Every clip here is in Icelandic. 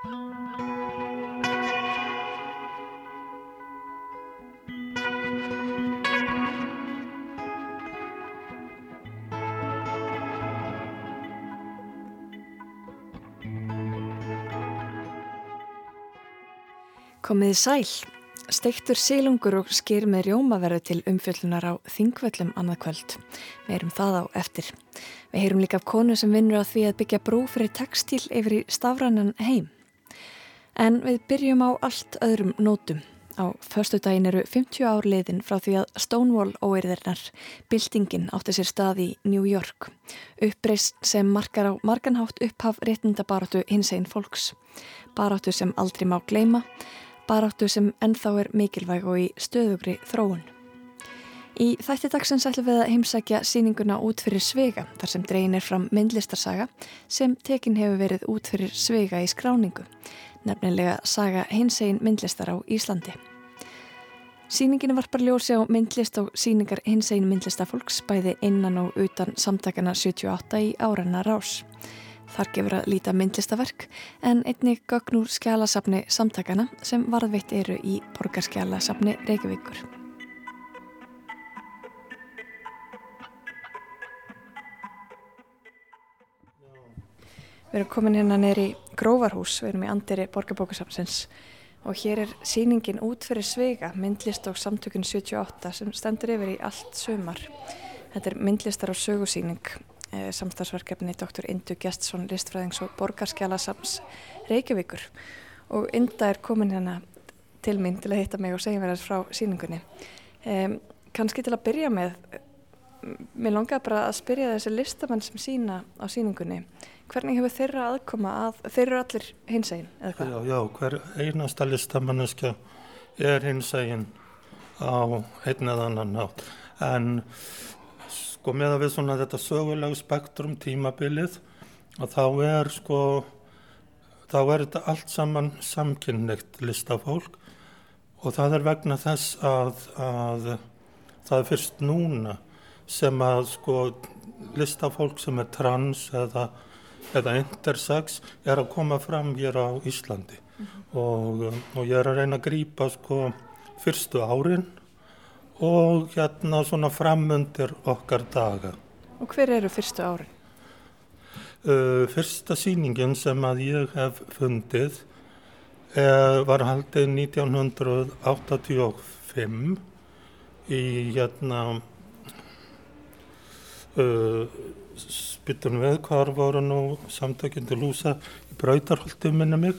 Komiði sæl. Steiktur sílungur og skýr með rjómaverðu til umfjöllunar á þingvöllum annað kvöld. Við erum það á eftir. Við heyrum líka af konu sem vinnur á því að byggja brú fyrir textil yfir í stafrannan heim. En við byrjum á allt öðrum nótum. Á förstu daginn eru 50 ár liðin frá því að Stonewall óeirðirnar, bildingin átti sér stað í New York. Uppreist sem markar á marganhátt upphaf réttindabaratu hins einn fólks. Baratu sem aldrei má gleima baráttu sem ennþá er mikilvæg og í stöðugri þróun. Í þætti dagsins ætlum við að heimsækja síninguna út fyrir Svega þar sem dregin er fram myndlistarsaga sem tekin hefur verið út fyrir Svega í skráningu, nefnilega saga hinsegin myndlistar á Íslandi. Sýningin varpar ljósi á myndlist og sýningar hinsegin myndlistafólks bæði innan og utan samtakana 78 í áranna rás. Þar gefur að líta myndlistaverk en einnig gögn úr skjálasafni samtakana sem varðveitt eru í borgarskjálasafni Reykjavíkur. Við erum komin hérna neyri Gróvarhús, við erum í andiri borgarbókasafnsins og hér er síningin út fyrir sveiga myndlist og samtökun 78 sem stendur yfir í allt sömar. Þetta er myndlistar og sögusíning Eh, samstagsverkefni Dr. Indu Gjertsson, listfræðings og borgarskjálasams Reykjavíkur og Inda er komin hérna til mín til að hitta mig og segja mér þess frá síningunni. Um, Kanski til að byrja með, mér longaði bara að spyrja þessi listamann sem sína á síningunni. Hvernig hefur þeirra aðkoma að, þeir eru allir hinsægin eða hvað? Já, já, hver einasta listamanniska er hinsægin á einn eða annan nátt en sko með að við svona þetta sögulegu spektrum tímabilið og þá er sko þá er þetta allt saman samkynneitt listafólk og það er vegna þess að, að það er fyrst núna sem að sko listafólk sem er trans eða, eða intersex er að koma fram hér á Íslandi mm -hmm. og, og ég er að reyna að grýpa sko fyrstu árin og hérna svona framundir okkar daga. Og hver eru fyrstu árin? Uh, fyrsta síningin sem að ég hef fundið uh, var haldið 1985 í hérna uh, spytum við hvar voru nú samtökjandi lúsa í Brautarholti minna mig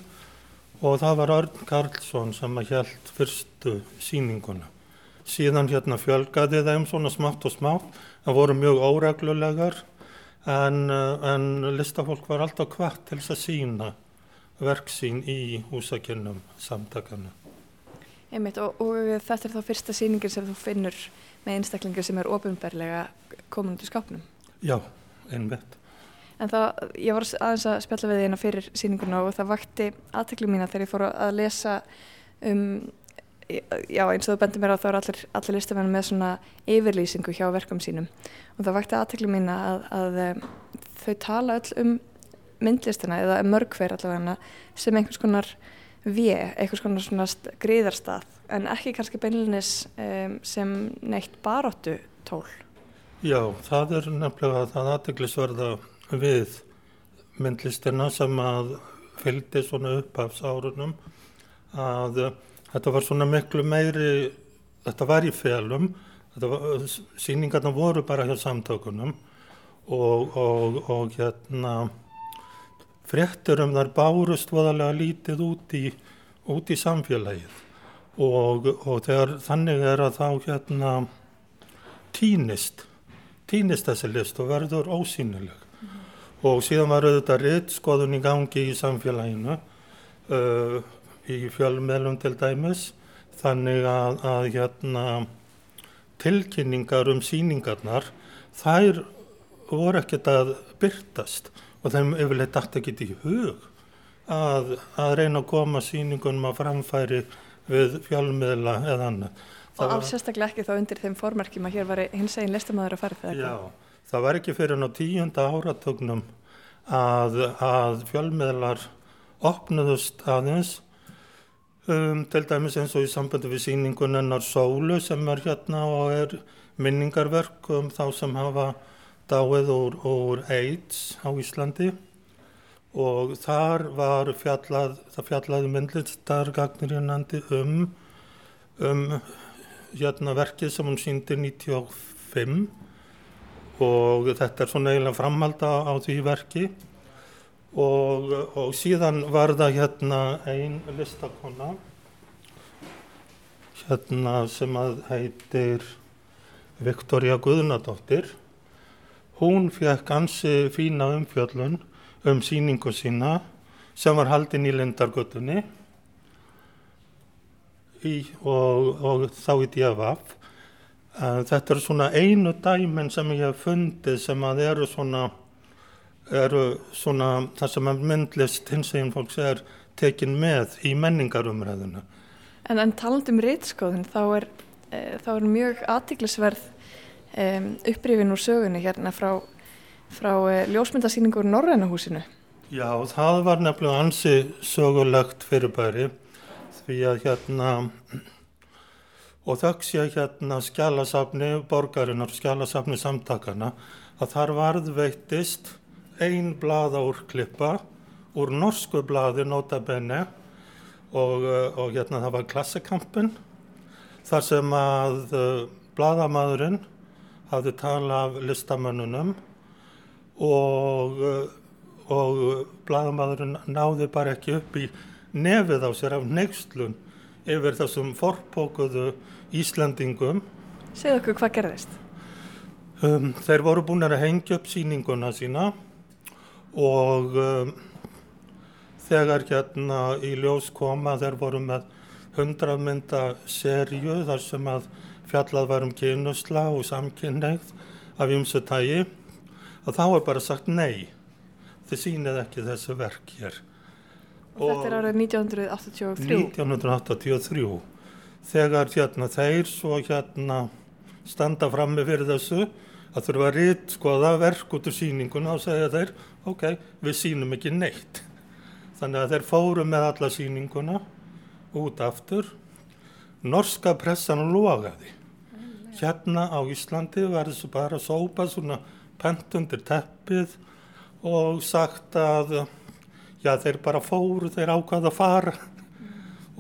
og það var Örn Karlsson sem að held fyrstu síninguna síðan hérna fjölgaði þeim svona smátt og smátt það voru mjög óreglulegar en, eh, en listafólk var alltaf hvart til þess að sína verksín í húsakinnum samtakana Einmitt, og, og þetta er þá fyrsta síningin sem þú finnur með einstaklingar sem er ofinberlega í skápnum? Já, einmitt. En það, ég var aðeins að spjalla við þína fyrir síninguna og það vakti aðteklu mína þegar ég fór að lesa um já eins og þú bendir mér á þá er allir, allir listamenn með svona yfirlýsingu hjá verkum sínum. Og það vakti aðtekli mín að, að þau tala öll um myndlistina eða mörgver allavega sem einhvers konar við, einhvers konar svona gríðarstað en ekki kannski beinlinis um, sem neitt baróttu tól. Já, það er nefnilega það aðteklisverða við myndlistina sem að fylgdi svona uppafsárunum að þetta var svona miklu meiri, þetta var í felum, síningarna voru bara hjá samtökunum og, og, og hérna fréttur um þar bárust voðalega lítið út í, út í samfélagið. Og, og þegar þannig er að þá hérna týnist, týnist þessi list og verður ósýnileg mm. og síðan var auðvitað ritt skoðun í gangi í samfélaginu uh, í fjölmeðlum til dæmis þannig að, að hérna, tilkynningar um síningarnar þær voru ekkert að byrtast og þeim yfirleitt dætt ekkert í hug að, að reyna að koma síningunum að framfæri við fjölmeðla eða annað. Og alls sérstaklega ekki þá undir þeim formerkjum að hér var hins eginn listamæður að fara það? Já, það var ekki fyrir ná tíunda áratögnum að, að fjölmeðlar opnuðust aðeins um, til dæmis eins og í sambandi við síningunennar Sólu sem er hérna og er minningarverk um þá sem hafa dáið úr, úr AIDS á Íslandi og þar var fjallað, það fjallaði myndlistargagnir um, um hérna verkið sem hún síndi 95 og þetta er svona eiginlega framhald á því verki. Og, og síðan var það hérna ein listakonna hérna sem að heitir Viktoria Guðnadóttir. Hún fekk ansi fína umfjöllun um síningu sína sem var haldin í Lindargötunni og, og þá í DFF Þetta er svona einu dæmin sem ég hef fundið sem að eru svona, eru svona það sem að myndlist hins eginn fólks er tekin með í menningarumræðuna. En, en taland um reytskóðin þá er, e, þá er mjög aðtiklisverð e, upprifin úr sögunni hérna frá, frá e, ljósmyndasýningur Norrænahúsinu. Já, það var nefnilega ansi sögulegt fyrirbæri því að hérna og þöggs ég hérna skjálasafni borgarinnar, skjálasafni samtakana að þar varðveittist ein blada úr klippa úr norsku bladi notabene og, eh, og hérna það var klassikampin þar sem að uh, bladamæðurinn hafði talað af listamönnunum og, uh, og bladamæðurinn náði bara ekki upp í nefið á sér af neykslun yfir þessum forpókuðu Íslandingum. Segð okkur hvað gerðist? Um, þeir voru búin að hengja upp síninguna sína og um, þegar hérna í ljós koma þeir voru með hundramynda serju þar sem að fjallað var um kynusla og samkynneigð af ymsu tægi og þá er bara sagt nei, þið sínið ekki þessu verk hér. Og, þetta er árið 1983? 1983 þegar hérna þeir svo hérna standa frammi fyrir þessu að þurfa að rít skoða verk út úr síninguna og segja þeir ok, við sínum ekki neitt. Þannig að þeir fóru með alla síninguna út aftur. Norska pressan logaði. Hérna á Íslandi var þessu bara sópa svona pent undir teppið og sagt að já þeir bara fóru, þeir ákvaða að fara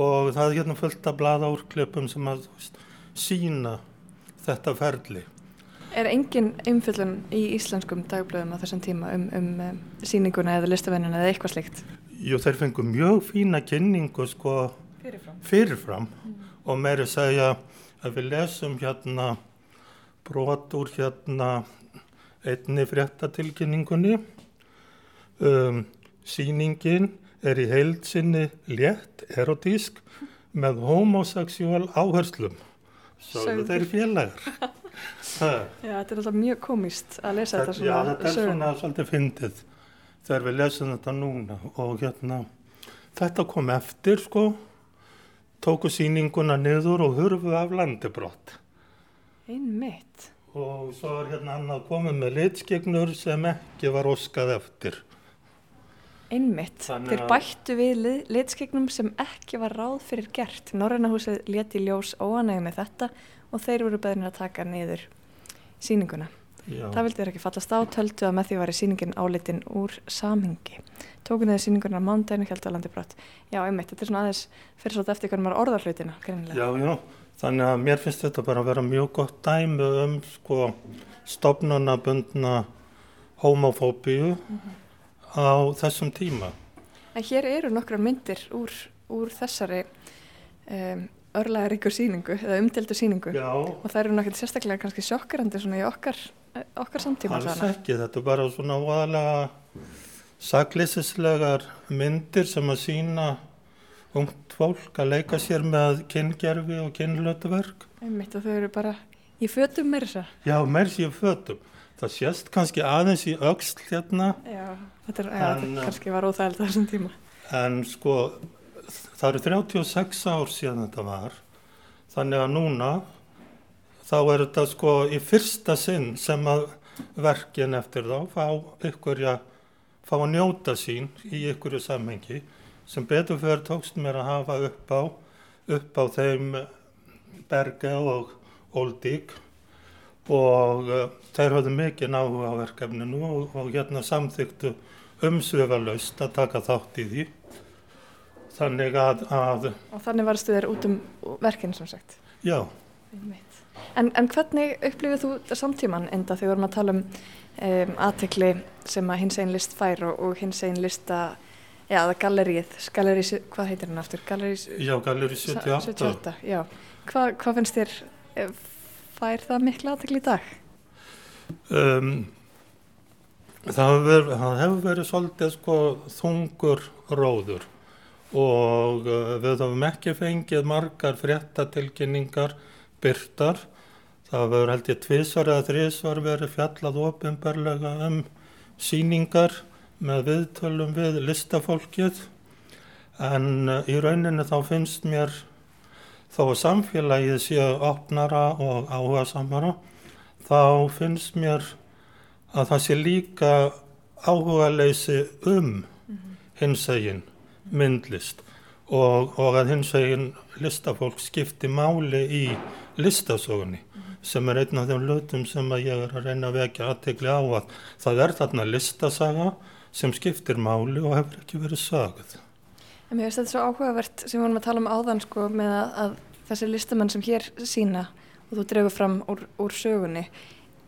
og það er hérna fullt af blada úrklöpum sem að veist, sína þetta ferli. Er engin umfyllun í íslenskum dagblöðum á þessum tíma um, um, um síninguna eða listavennina eða eitthvað slikt? Jú, þeir fengu mjög fína kynningu sko fyrirfram, fyrirfram. Mm. og meiri segja að við lesum hérna brot úr hérna einni fréttatilkynningunni um, síningin er í heilsinni létt erotísk með homoseksuál áherslum. Svo þeir félagur. Já, þetta er alltaf mjög komist að lesa þetta, þetta svona. Já, þetta er sögum. svona svolítið fyndið þegar við lesum þetta núna og hérna þetta kom eftir sko, tóku síninguna niður og hurfu af landibrott. Einmitt. Og svo er hérna annað komið með litskeignur sem ekki var óskað eftir. Einmitt, þeir bættu við litskeignum sem ekki var ráð fyrir gert. Norrænahúsið leti ljós óanægum með þetta og þeir voru beðin að taka niður síninguna. Já. Það vildi þeir ekki fallast á, töldu að með því var í síningin álitin úr samhengi. Tóku niður síninguna á mándaginu, held að landi brott. Já, einmitt, þetta er svona aðeins fyrir svolítið eftir hvernig maður orðar hlutina, greinilega. Já, já, þannig að mér finnst þetta bara að vera mjög gott dæmi um sko stopnunabundna homofóbíu mm -hmm á þessum tíma. En hér eru nokkra myndir úr, úr þessari um, örlægaríkur síningu eða umdeldu síningu Já. og það eru nokkið sérstaklega kannski sjokkrandi svona í okkar, okkar samtíma. Alls ekki, þetta er bara svona óalega saklýsislegar myndir sem að sína ungt fólk að leika sér með kyngerfi og kynlötuverk. Einmitt og þau eru bara í fötum að? Já, mér sé í fötum. Það sést kannski aðeins í auksl hérna. Já, þetta, er, en, ja, þetta kannski var óþægild þessum tíma. En sko, það eru 36 ár síðan þetta var. Þannig að núna, þá er þetta sko í fyrsta sinn sem að verkin eftir þá fá ykkur að, fá að njóta sín í ykkurju samhengi sem betur fyrir tókst mér að hafa upp á, upp á þeim Berge og Óldík og uh, þeir höfðu mikið náhuga á verkefninu og, og hérna samþyktu umsvifalaust að taka þátt í því. Þannig að, að Og þannig varstu þér út um verkinn sem sagt. já, En, en hvernig upplifið þú samtíman enda þegar við vorum að tala um, um aðtekli sem að hins einn list fær og, og hins einn lista, já er gallerið, gallerið, hvað heitir hann aftur? Gallerið já, Galeri 78. 78, já. Hva, hvað finnst þér, eh, fær það mikla aðtekli í dag? Um, það, hefur, það hefur verið svolítið sko þungur róður og uh, við höfum ekki fengið margar fréttatilkynningar byrtar. Það hefur held ég tvísvar eða þrísvar verið fjallað ofinbarlega um síningar með viðtölum við listafólkið en uh, í rauninni þá finnst mér þó að samfélagið sé opnara og áhuga samara þá finnst mér að það sé líka áhuga leysi um hinsegin myndlist og, og að hinsegin listafólk skipti máli í listasögunni sem er einn af þeim lötum sem að ég er að reyna að vekja aðtegli á að það er þarna listasaga sem skiptir máli og hefur ekki verið sagð. En mér finnst þetta svo áhugavert sem við vorum að tala um áðan sko með að, að þessi listamenn sem hér sína og þú dregur fram úr, úr sögunni.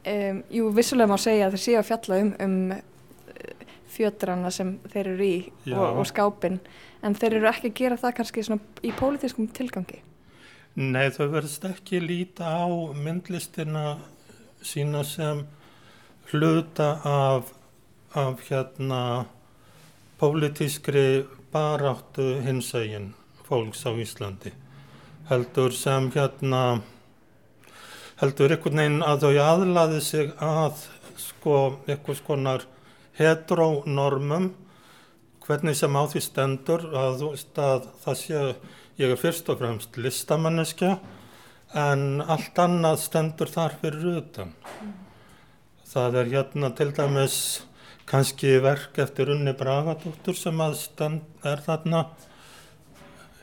Um, jú, vissulega má segja að þeir séu að fjalla um, um eh, fjötrana sem þeir eru í og, og skápin en þeir eru ekki að gera það kannski í pólitískum tilgangi. Nei, þau verðist ekki líta á myndlistina sína sem hluta af, af hérna pólitískri baráttu hinsegin fólks á Íslandi. Heldur sem hérna, heldur einhvern veginn að þau aðlaði sig að sko eitthvað skonar heteronormum hvernig sem á því stendur að, þú veist, að það sé, ég er fyrst og fremst listamanniska en allt annað stendur þar fyrir utan. Það er hérna til dæmis kannski verk eftir Unni Bragadóttur sem að stend, er þarna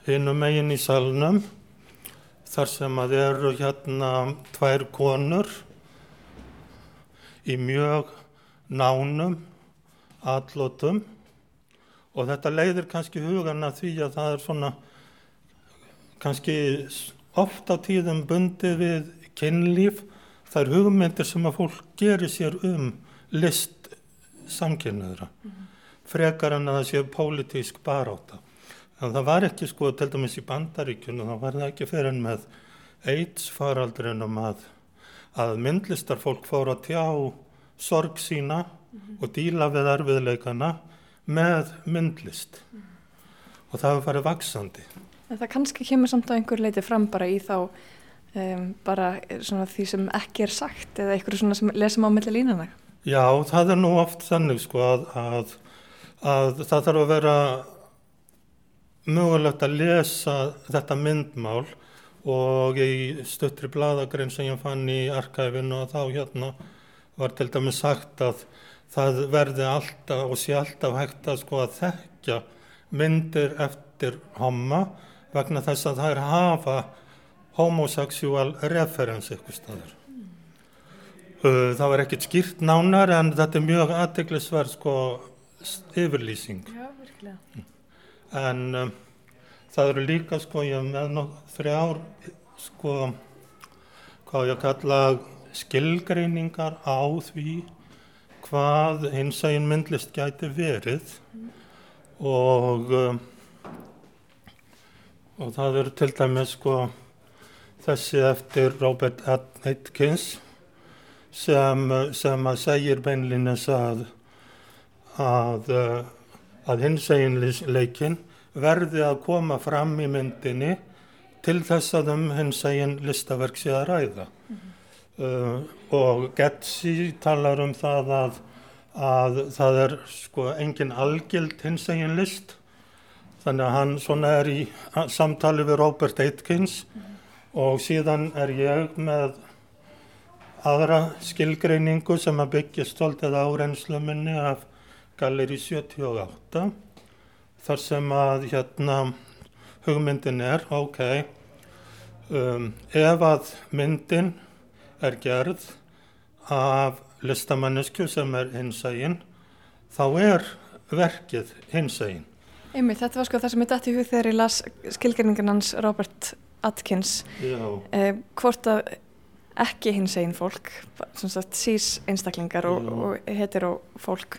hinum megin í salnum þar sem að eru hérna tvær konur í mjög nánum atlotum. Og þetta leiðir kannski hugan að því að það er svona kannski oft á tíðum bundið við kynlíf. Það er hugmyndir sem að fólk gerir sér um list samkynnaðra frekar en að það sé pólitísk baráta en það var ekki sko til dæmis í bandaríkjunum þá var það ekki fyrir en með AIDS faraldrinum að að myndlistarfólk fór að tjá sorg sína og díla við erfiðleikana með myndlist og það hefur farið vaksandi. En það kannski kemur samt á einhver leiti fram bara í þá um, bara því sem ekki er sagt eða einhverju svona sem lesum á milli línana. Já, það er nú oft þannig sko að, að, að það þarf að vera mögulegt að lesa þetta myndmál og í stuttri bladagrein sem ég fann í arkæfinu og þá hérna var til dæmis sagt að það verði alltaf og sé alltaf hægt að sko að þekkja myndir eftir homma vegna þess að það er hafa homosexual reference ykkur staður. Uh, Það var ekkert skýrt nánar en þetta er mjög aðteglisverð sko yfirlýsing. Já, virkilega. En um, það eru líka sko, ég með nokk þrjár sko, hvað ég kalla skilgreiningar á því hvað hinsægin myndlist gæti verið og, um, og það eru til dæmis sko þessi eftir Robert Atkins sem, sem að segir beinlinnes að að, að hinseginleikin verði að koma fram í myndinni til þess að um hinsegin listaverk sé að ræða. Uh, og Getsi talar um það að, að það er sko engin algild hinsegin list þannig að hann svona er í samtali við Robert Aitkins og síðan er ég með aðra skilgreiningu sem að byggja stoltið á reynslu minni af Galleri 78 þar sem að hérna hugmyndin er, ok, um, ef að myndin er gerð af listamannisku sem er hinsægin, þá er verkið hinsægin. Einmitt, þetta var sko það sem ég dætti í hug þegar ég las skilgjörningan hans Robert Atkins, eh, hvort að ekki hinsægin fólk, sagt, sís einstaklingar og, og hetero fólk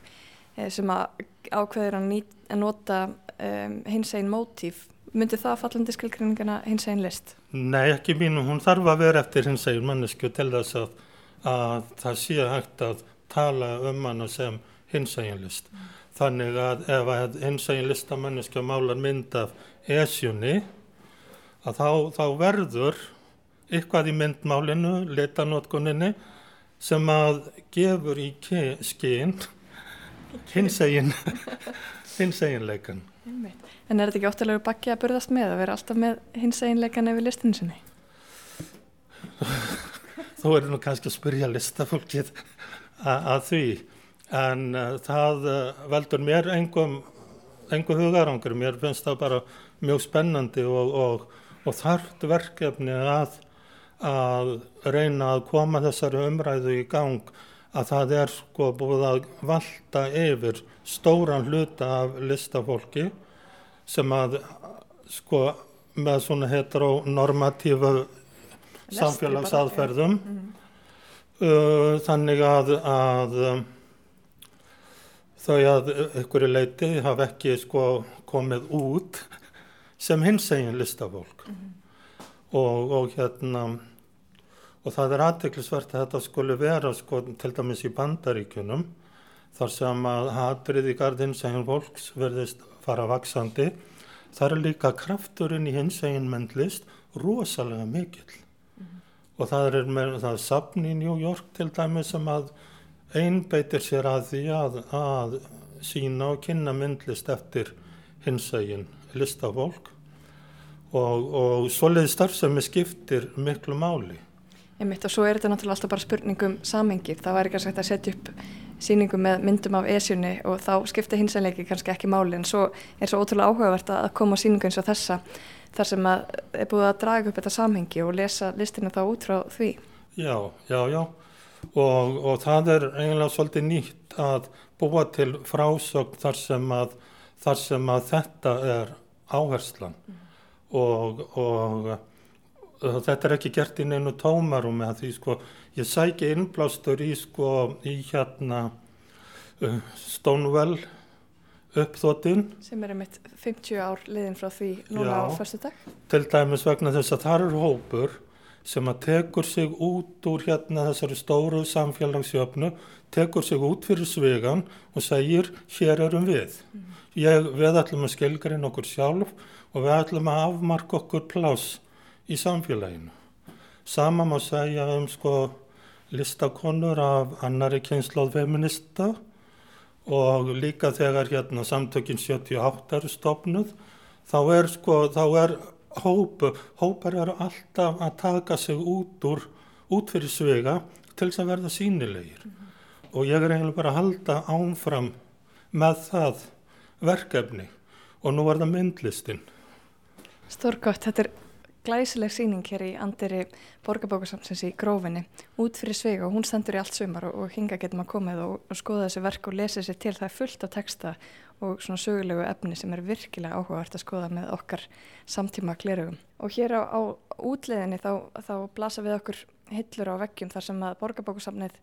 eh, sem að ákveður að, nýt, að nota um, hinsægin mótíf, myndi það fallandi skilgjörningana hinsægin list? Nei, ekki mínu, hún þarf að vera eftir hinsægin mannesku til þess að, að það sé hægt að tala um hana sem hinsægin list. Mm. Þannig að ef að hinsægin listamanniska málar mynd af esjunni, að þá, þá verður eitthvað í myndmálinu, litanótkuninni, sem að gefur í skinn hinsægin, hinsæginleikan. En er þetta ekki óttalegu bakki að burðast með að vera alltaf með hinsæginleikan yfir listinu sinni? Þú er nú kannski að spyrja listafólkið að því en uh, það uh, veldur mér engum, engum hugarangur, mér finnst það bara mjög spennandi og, og, og þarft verkefni að, að reyna að koma þessari umræðu í gang að það er sko búið að valda yfir stóran hluta af listafólki sem að sko með svona heteronormatífu samfélagsaðferðum mm -hmm. uh, þannig að, að þau að ykkur í leiti hafa ekki sko komið út sem hinsegin listafólk mm -hmm. og, og hérna og það er aðteglisvert að þetta skulle vera sko til dæmis í bandaríkunum þar sem að hatrið í gard hinsegin fólks verðist fara vaksandi þar er líka krafturinn í hinsegin myndlist rosalega mikill mm -hmm. og það er með það sapn í New York til dæmis sem að einbeitir sér að því að, að sína og kynna myndlist eftir hinsægin listafólk og, og svoleiði starfsemi skiptir miklu máli. Ég mitt og svo er þetta náttúrulega alltaf bara spurningum samengið. Það væri kannski hægt að setja upp síningu með myndum af esjunni og þá skiptir hinsænleiki kannski ekki máli en svo er svo ótrúlega áhugavert að koma á síningu eins og þessa þar sem að er búið að draga upp þetta samhengi og lesa listina þá út frá því. Já, já, já og, og það er eiginlega svolítið nýtt að búa til frásögn þar sem að, þar sem að þetta er áherslan mm. og, og þetta er ekki gert í neinu tómarum með því sko ég sæki innblástur í sko í hérna uh, Stonewall uppþóttinn sem er einmitt 50 ár liðin frá því núna Já, á förstu dag til dæmis vegna þess að það eru hópur sem að tekur sig út úr hérna þessari stóru samfélagsjöfnu, tekur sig út fyrir svegan og segir hér erum við. Ég, við ætlum að skilgarinn okkur sjálf og við ætlum að afmarka okkur pláss í samfélaginu. Sama má segja um sko listakonur af annari kynnslóð feminista og líka þegar hérna samtökinn 78 eru stopnuð þá er sko, þá er hópu, hópar eru alltaf að taka sig út úr, út fyrir svega til þess að verða sínilegir mm -hmm. og ég er eiginlega bara að halda ánfram með það verkefni og nú er það myndlistin. Stórgótt, þetta er glæsileg síning hér í andiri borgarbókarsamsins í grófinni út fyrir svega og hún stendur í allt sumar og, og hinga getur maður komið og, og skoða þessi verk og lesa sér til það er fullt af texta og svona sögulegu efni sem er virkilega áhugavert að skoða með okkar samtíma klerugum. Og hér á, á útleðinni þá, þá blasa við okkur hillur á veggjum þar sem að borgarbókusafnið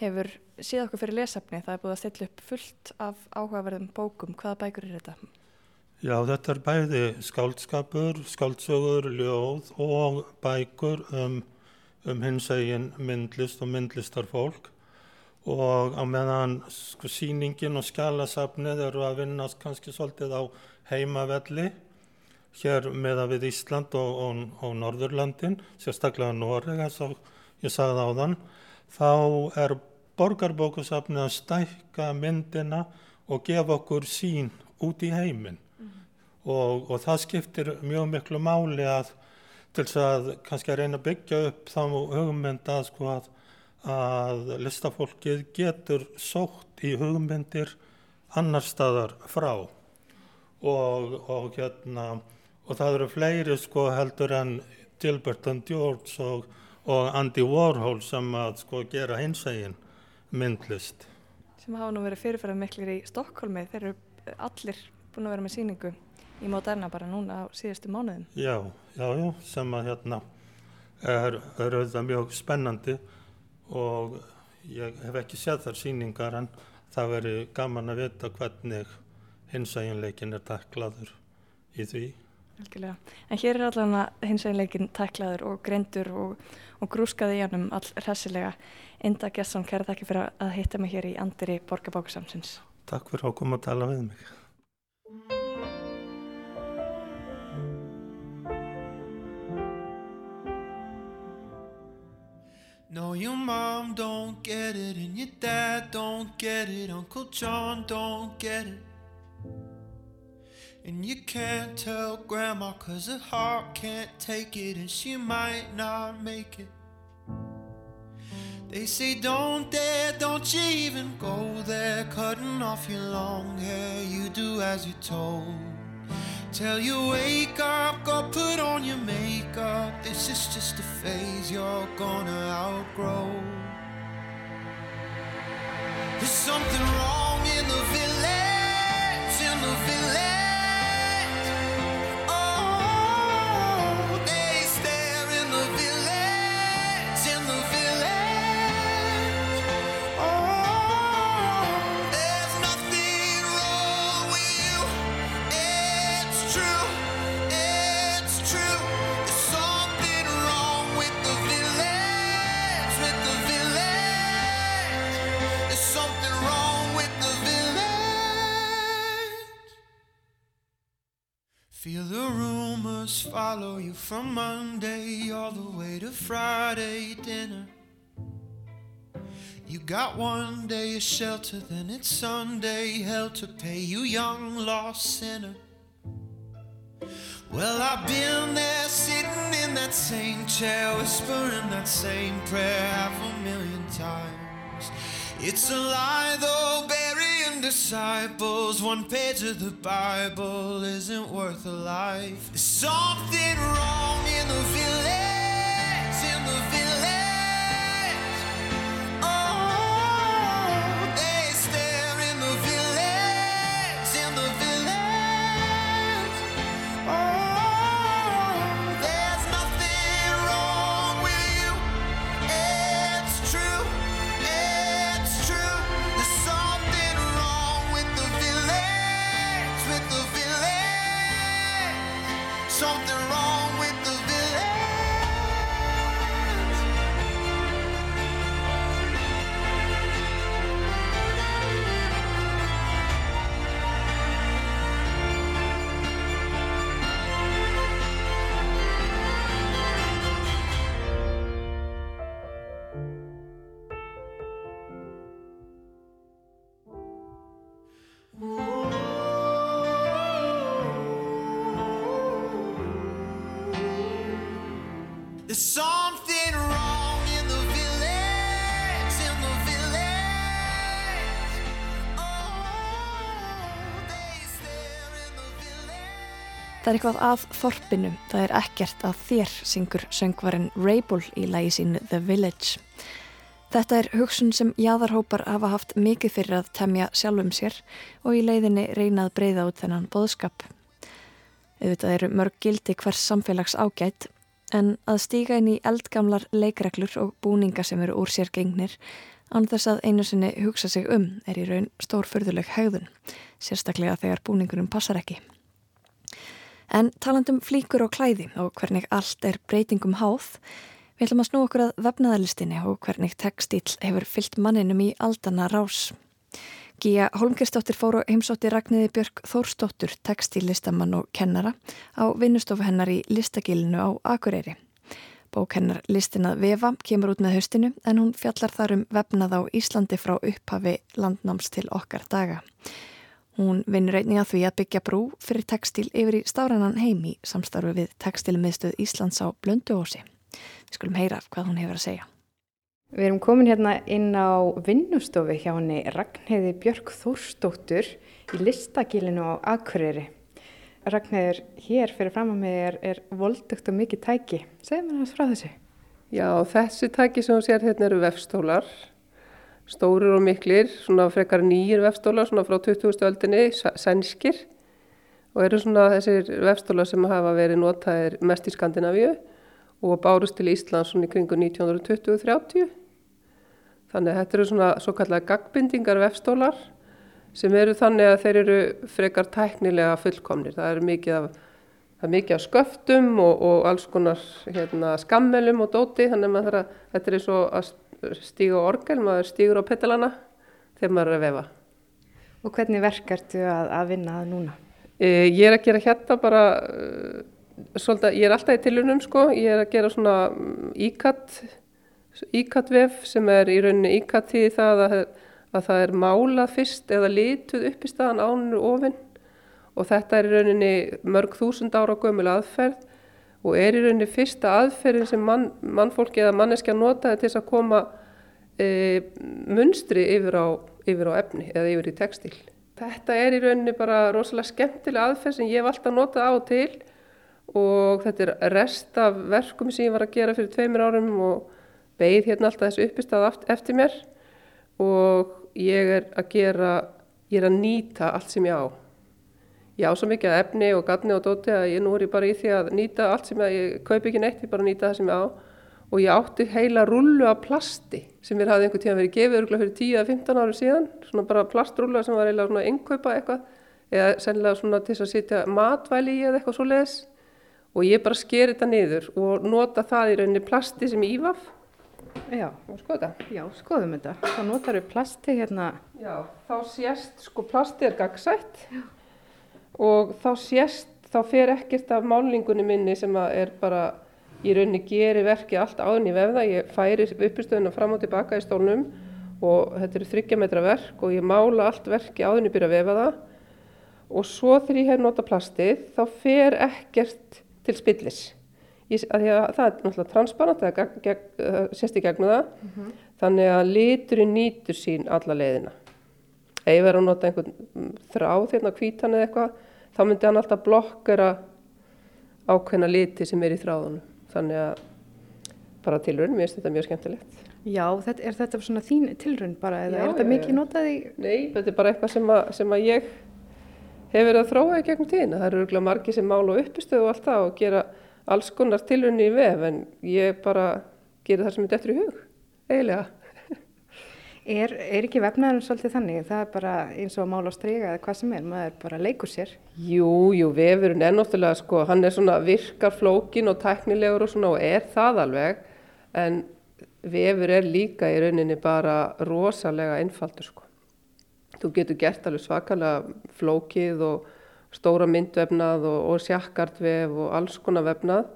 hefur síð okkur fyrir lesefni. Það er búið að stilla upp fullt af áhugaverðum bókum. Hvaða bækur er þetta? Já, þetta er bæði skáldskapur, skáldsögur, ljóð og bækur um, um hins egin myndlist og myndlistarfólk og á meðan sko, síningin og skjálasafnið eru að vinnast kannski svolítið á heimavelli hér meða við Ísland og, og, og Norðurlandin, sérstaklega Noreg eins og ég sagði á þann, þá er borgarbókusafnið að stækka myndina og gefa okkur sín út í heiminn. Og, og það skiptir mjög miklu máli að til þess að kannski að reyna að byggja upp þá hugmynd að sko að að listafólkið getur sótt í hugmyndir annar staðar frá. Og, og hérna og það eru fleiri sko heldur en Gilbert and George og, og Andy Warhol sem að sko gera hins eginn myndlist. Sem hafa nú verið fyrirferðar miklir í Stokkólmi, þeir eru allir búin að vera með síningu í Moderna bara núna á síðustu mánuðum. Já, já, já, sem að hérna er, er auðvitað mjög spennandi og ég hef ekki séð þar síningar en það veri gaman að vita hvernig hins eginleikin er taklaður í því. Algjörlega. En hér er allavega hins eginleikin taklaður og greindur og, og grúskaði í hannum all hressilega. Inda Gesson, kæra þakki fyrir að hitta mig hér í Andri Borgabókusamsins. Takk fyrir að koma að tala við mig. No, your mom don't get it, and your dad don't get it, Uncle John don't get it. And you can't tell grandma cause her heart can't take it and she might not make it. They say don't dare, don't you even go there, cutting off your long hair, you do as you're told. Tell you wake up, go put on your makeup, this is just a phase you're gonna outgrow. There's something wrong in the village, in the village. Follow you from Monday all the way to Friday dinner. You got one day of shelter, then it's Sunday hell to pay, you young lost sinner. Well, I've been there sitting in that same chair, whispering that same prayer half a million times. It's a lie, though, disciples. One page of the Bible isn't worth a life. There's something wrong in the village, Það er eitthvað að þorpinu, það er ekkert að þér, syngur söngvarinn Rabel í lagi sínu The Village. Þetta er hugsun sem jáðarhópar hafa haft mikið fyrir að temja sjálfum sér og í leiðinni reynað breyða út þennan boðskap. Auðvitað eru mörg gildi hvers samfélags ágætt en að stíga inn í eldgamlar leikreglur og búninga sem eru úr sér gengnir án þess að einu sinni hugsa sig um er í raun stórförðuleg hegðun, sérstaklega þegar búningunum passar ekki. En talandum flíkur og klæði og hvernig allt er breytingum háð, við ætlum að snú okkur að vefnaðalistinni og hvernig textíl hefur fyllt manninum í aldana rás. Gíja Holmgerstóttir fór á heimsótti Ragnhiði Björk Þórstóttur, textílistamann og kennara á vinnustofu hennar í listagilinu á Akureyri. Bók hennar listin að vefa kemur út með haustinu en hún fjallar þar um vefnað á Íslandi frá upphafi landnáms til okkar daga. Hún vinnur einnig að því að byggja brú fyrir textil yfir í stáranan heim í samstarfi við textilmiðstöð Íslands á Blönduósi. Við skulum heyra hvað hún hefur að segja. Við erum komin hérna inn á vinnustofu hjá henni Ragnheiði Björk Þórsdóttur í listagilinu á Akureyri. Ragnhildur, hér fyrir fram að mig er, er voldugt og mikið tæki. Segð mér hans frá þessu. Já, þessi tæki sem þú sér hérna eru vefstólar, stórir og miklir, svona frekar nýjir vefstólar, svona frá 20. öldinni, sænskir og eru svona þessir vefstólar sem hafa verið notaðir mest í Skandinavíu og bárust til Íslands svona í kringu 1920-30. Þannig að þetta eru svona svo kallega gagbindingar vefstólar sem eru þannig að þeir eru frekar tæknilega fullkomnir. Það er mikið af, er mikið af sköftum og, og alls konar hérna, skammelum og dóti þannig að þetta er eins og að stíga orgel, maður stígur á petalana þegar maður er að vefa. Og hvernig verkartu að, að vinna það núna? E, ég er að gera hérna bara, e, svolítið, ég er alltaf í tilunum sko, ég er að gera svona íkatt, íkatt-vef sem er í rauninni íkatt því það að að það er málað fyrst eða lituð upp í staðan ánur ofinn og þetta er í rauninni mörg þúsund ára gömul aðferð og er í rauninni fyrsta aðferðin sem mann, mannfólki eða manneskja notaði til þess að koma e, munstri yfir á, yfir á efni eða yfir í textil. Þetta er í rauninni bara rosalega skemmtilega aðferð sem ég hef alltaf notað á og til og þetta er rest af verkum sem ég var að gera fyrir tveimur árum og beigð hérna alltaf þessu uppistað eftir mér og ég er að gera, ég er að nýta allt sem ég á. Ég á svo mikið efni og gatni og dóti að ég nú er ég bara í því að nýta allt sem ég, kaupi ekki neitt, ég bara nýta það sem ég á og ég átti heila rullu af plasti sem mér hafði einhver tíma verið gefið örgulega fyrir 10-15 áru síðan, svona bara plastrúlla sem var eiginlega svona innkaupa eitthvað eða sennilega svona til að sitja matvæli í eða eitthvað svo leiðis og ég bara sker þetta niður og nota það í rauninni plasti sem ég ívaf Já, skoða. Já, skoðum þetta. Þá notar við plasti hérna. Já, þá sést, sko plasti er gagsætt Já. Og þá sést, þá fer ekkert af málingunni minni sem er bara, í rauninni gerir verki allt áðin í vefða. Ég færi uppistöðuna fram og tilbaka í stólnum og þetta eru þryggja metra verk og ég mála allt verki áðin í byrja vefa það og svo þegar ég hef nota plastið þá fer ekkert til spillis. Ég, að að það er náttúrulega transparent, það geg, uh, sést í gegnum það, mm -hmm. þannig að liturinn nýtur sín alla leiðina. Ef ég verður að nota einhvern þráð hérna kvítan eða eitthvað, þá myndi hann alltaf blokkera ákveðna liti sem er í þráðunum. Þannig að bara tilrönd, mér finnst þetta mjög skemmtilegt. Já, þetta, er þetta svona þín tilrönd bara, eða já, er þetta mikið notaði? Nei, þetta er bara eitthvað sem að, sem að ég hef verið að þróa í gegnum tíðina. Það eru örgulega margi sem mála og uppistöðu og allt það og gera alls konar tilunni í vef en ég bara gerir það sem er eftir í hug, eiginlega. Er, er ekki vefnaðurinn svolítið þannig? Það er bara eins og að mála á strega eða hvað sem er, maður bara leikur sér. Jú, jú, vefurinn er náttúrulega sko, hann er svona virkar flókin og tæknilegur og svona og er það alveg en vefur er líka í rauninni bara rosalega einfaldur sko. Þú getur gert alveg svakalega flókið og stóra myndvefnað og, og sjakkartvef og alls konar vefnað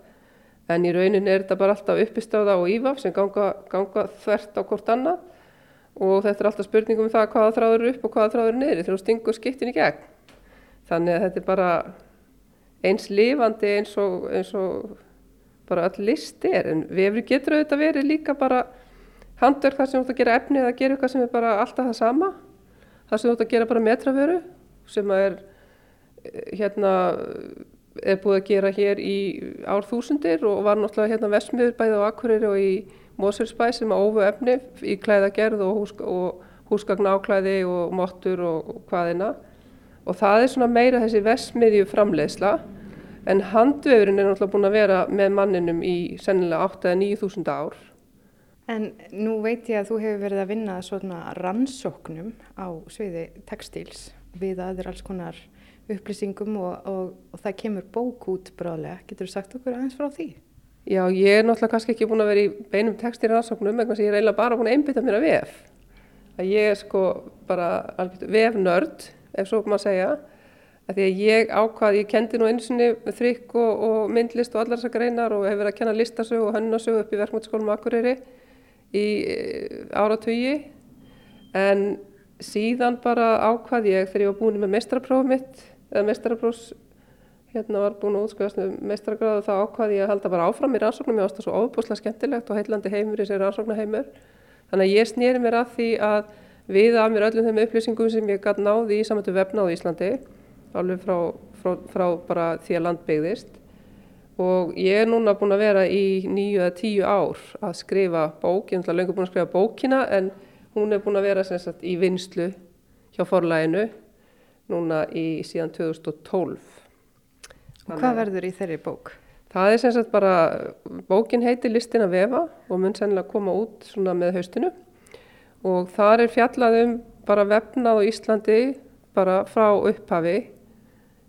en í raunin er þetta bara alltaf uppistöða og ívaf sem ganga, ganga þvert á hvort annað og þetta er alltaf spurningum um það hvaða þráður eru upp og hvaða þráður eru niður þegar þú stingur skiptin í gegn. Þannig að þetta er bara eins lifandi eins og, eins og bara all list er. En við getur auðvitað verið líka bara handverk þar sem þú ætti að gera efni eða gera eitthvað sem er bara alltaf það sama. Þar sem þú ætti að gera bara metraföru sem er hérna er búið að gera hér í árþúsundir og var náttúrulega hérna vesmiður bæði á Akureyri og í Mósursbæ sem að ófu efni í klæðagerð og, hús, og húsgagna áklæði og mottur og, og hvaðina og það er svona meira þessi vesmiðju framleiðsla en handvefurinn er náttúrulega búin að vera með manninum í sennilega 8-9 ár. En nú veit ég að þú hefur verið að vinna svona rannsóknum á sviði textíls við aðeir alls konar upplýsingum og, og, og það kemur bók út bráðlega. Getur þú sagt okkur aðeins frá því? Já, ég er náttúrulega kannski ekki búin að vera í beinum textir í rannsóknum, en ég er eiginlega bara búin að einbytta mér að vef. Að ég er sko bara vefnörd, ef svo maður segja, að því að ég ákvað, ég kendi nú einu sinni þrygg og, og myndlist og allar þessar greinar og hef verið að kenna listasög og hönnasög upp í verkmyndaskólum Akureyri í eh, áratögi, en síðan bara ákvað ég þegar ég var búin með meistraprófum mitt eða meistarabrós hérna var búin að útskjáðast með meistaragráðu þá ákvaði ég að halda bara áfram í rannsóknum. Ég ást það svo ofbúslega skemmtilegt og heillandi heimur í sér rannsóknaheimur þannig að ég snýri mér að því að við að mér öllum þeim upplýsingum sem ég gæti náði í samvættu vefna á Íslandi alveg frá frá, frá bara því að land byggðist. Og ég er núna búin að vera í nýju eða tíu ár að skrifa bók, ég er lengur búin að skrifa bókina en hún er búin að vera sagt, í vinslu hjá forlæginu núna í síðan 2012. Og hvað verður í þeirri bók? Það er sem sagt bara, bókin heitir Listin að vefa og mun sennilega koma út svona með haustinu og þar er fjallað um bara vefnað á Íslandi bara frá upphafi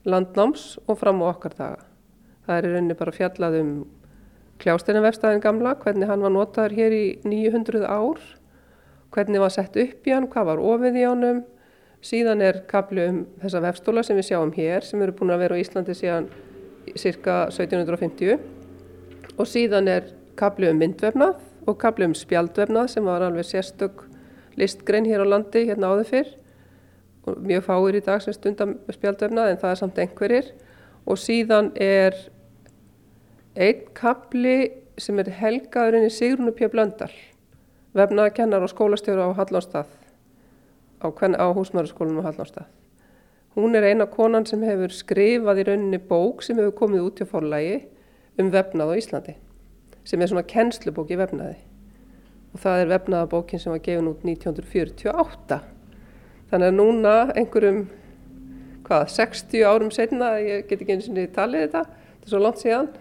landnáms og fram á okkar daga. Það er rauninni bara fjallað um kljásteinavefstæðin gamla, hvernig hann var notaður hér í 900 ár, hvernig var sett upp í hann, hvað var ofið í honum, síðan er kaplu um þessa vefstóla sem við sjáum hér sem eru búin að vera á Íslandi síðan cirka 1750 og síðan er kapli um myndvefnað og kapli um spjaldvefnað sem var alveg sérstök listgrein hér á landi hérna áður fyrr. Og mjög fáir í dag sem stundar spjaldvefnað en það er samt einhverjir. Og síðan er einn kapli sem er helgaðurinn í Sigrunu P. Blöndal vefnaðakennar og skólastjóra á Hallánstað á, á húsmaðurskólanum á Hallánstað Hún er eina konan sem hefur skrifað í rauninni bók sem hefur komið út hjá forlægi um vefnað á Íslandi sem er svona kennslubók í vefnaði. Og það er vefnaðabókin sem var gefin út 1948 þannig að núna einhverjum hvað, 60 árum setna ég get ekki eins og niður talið þetta þetta er svo langt síðan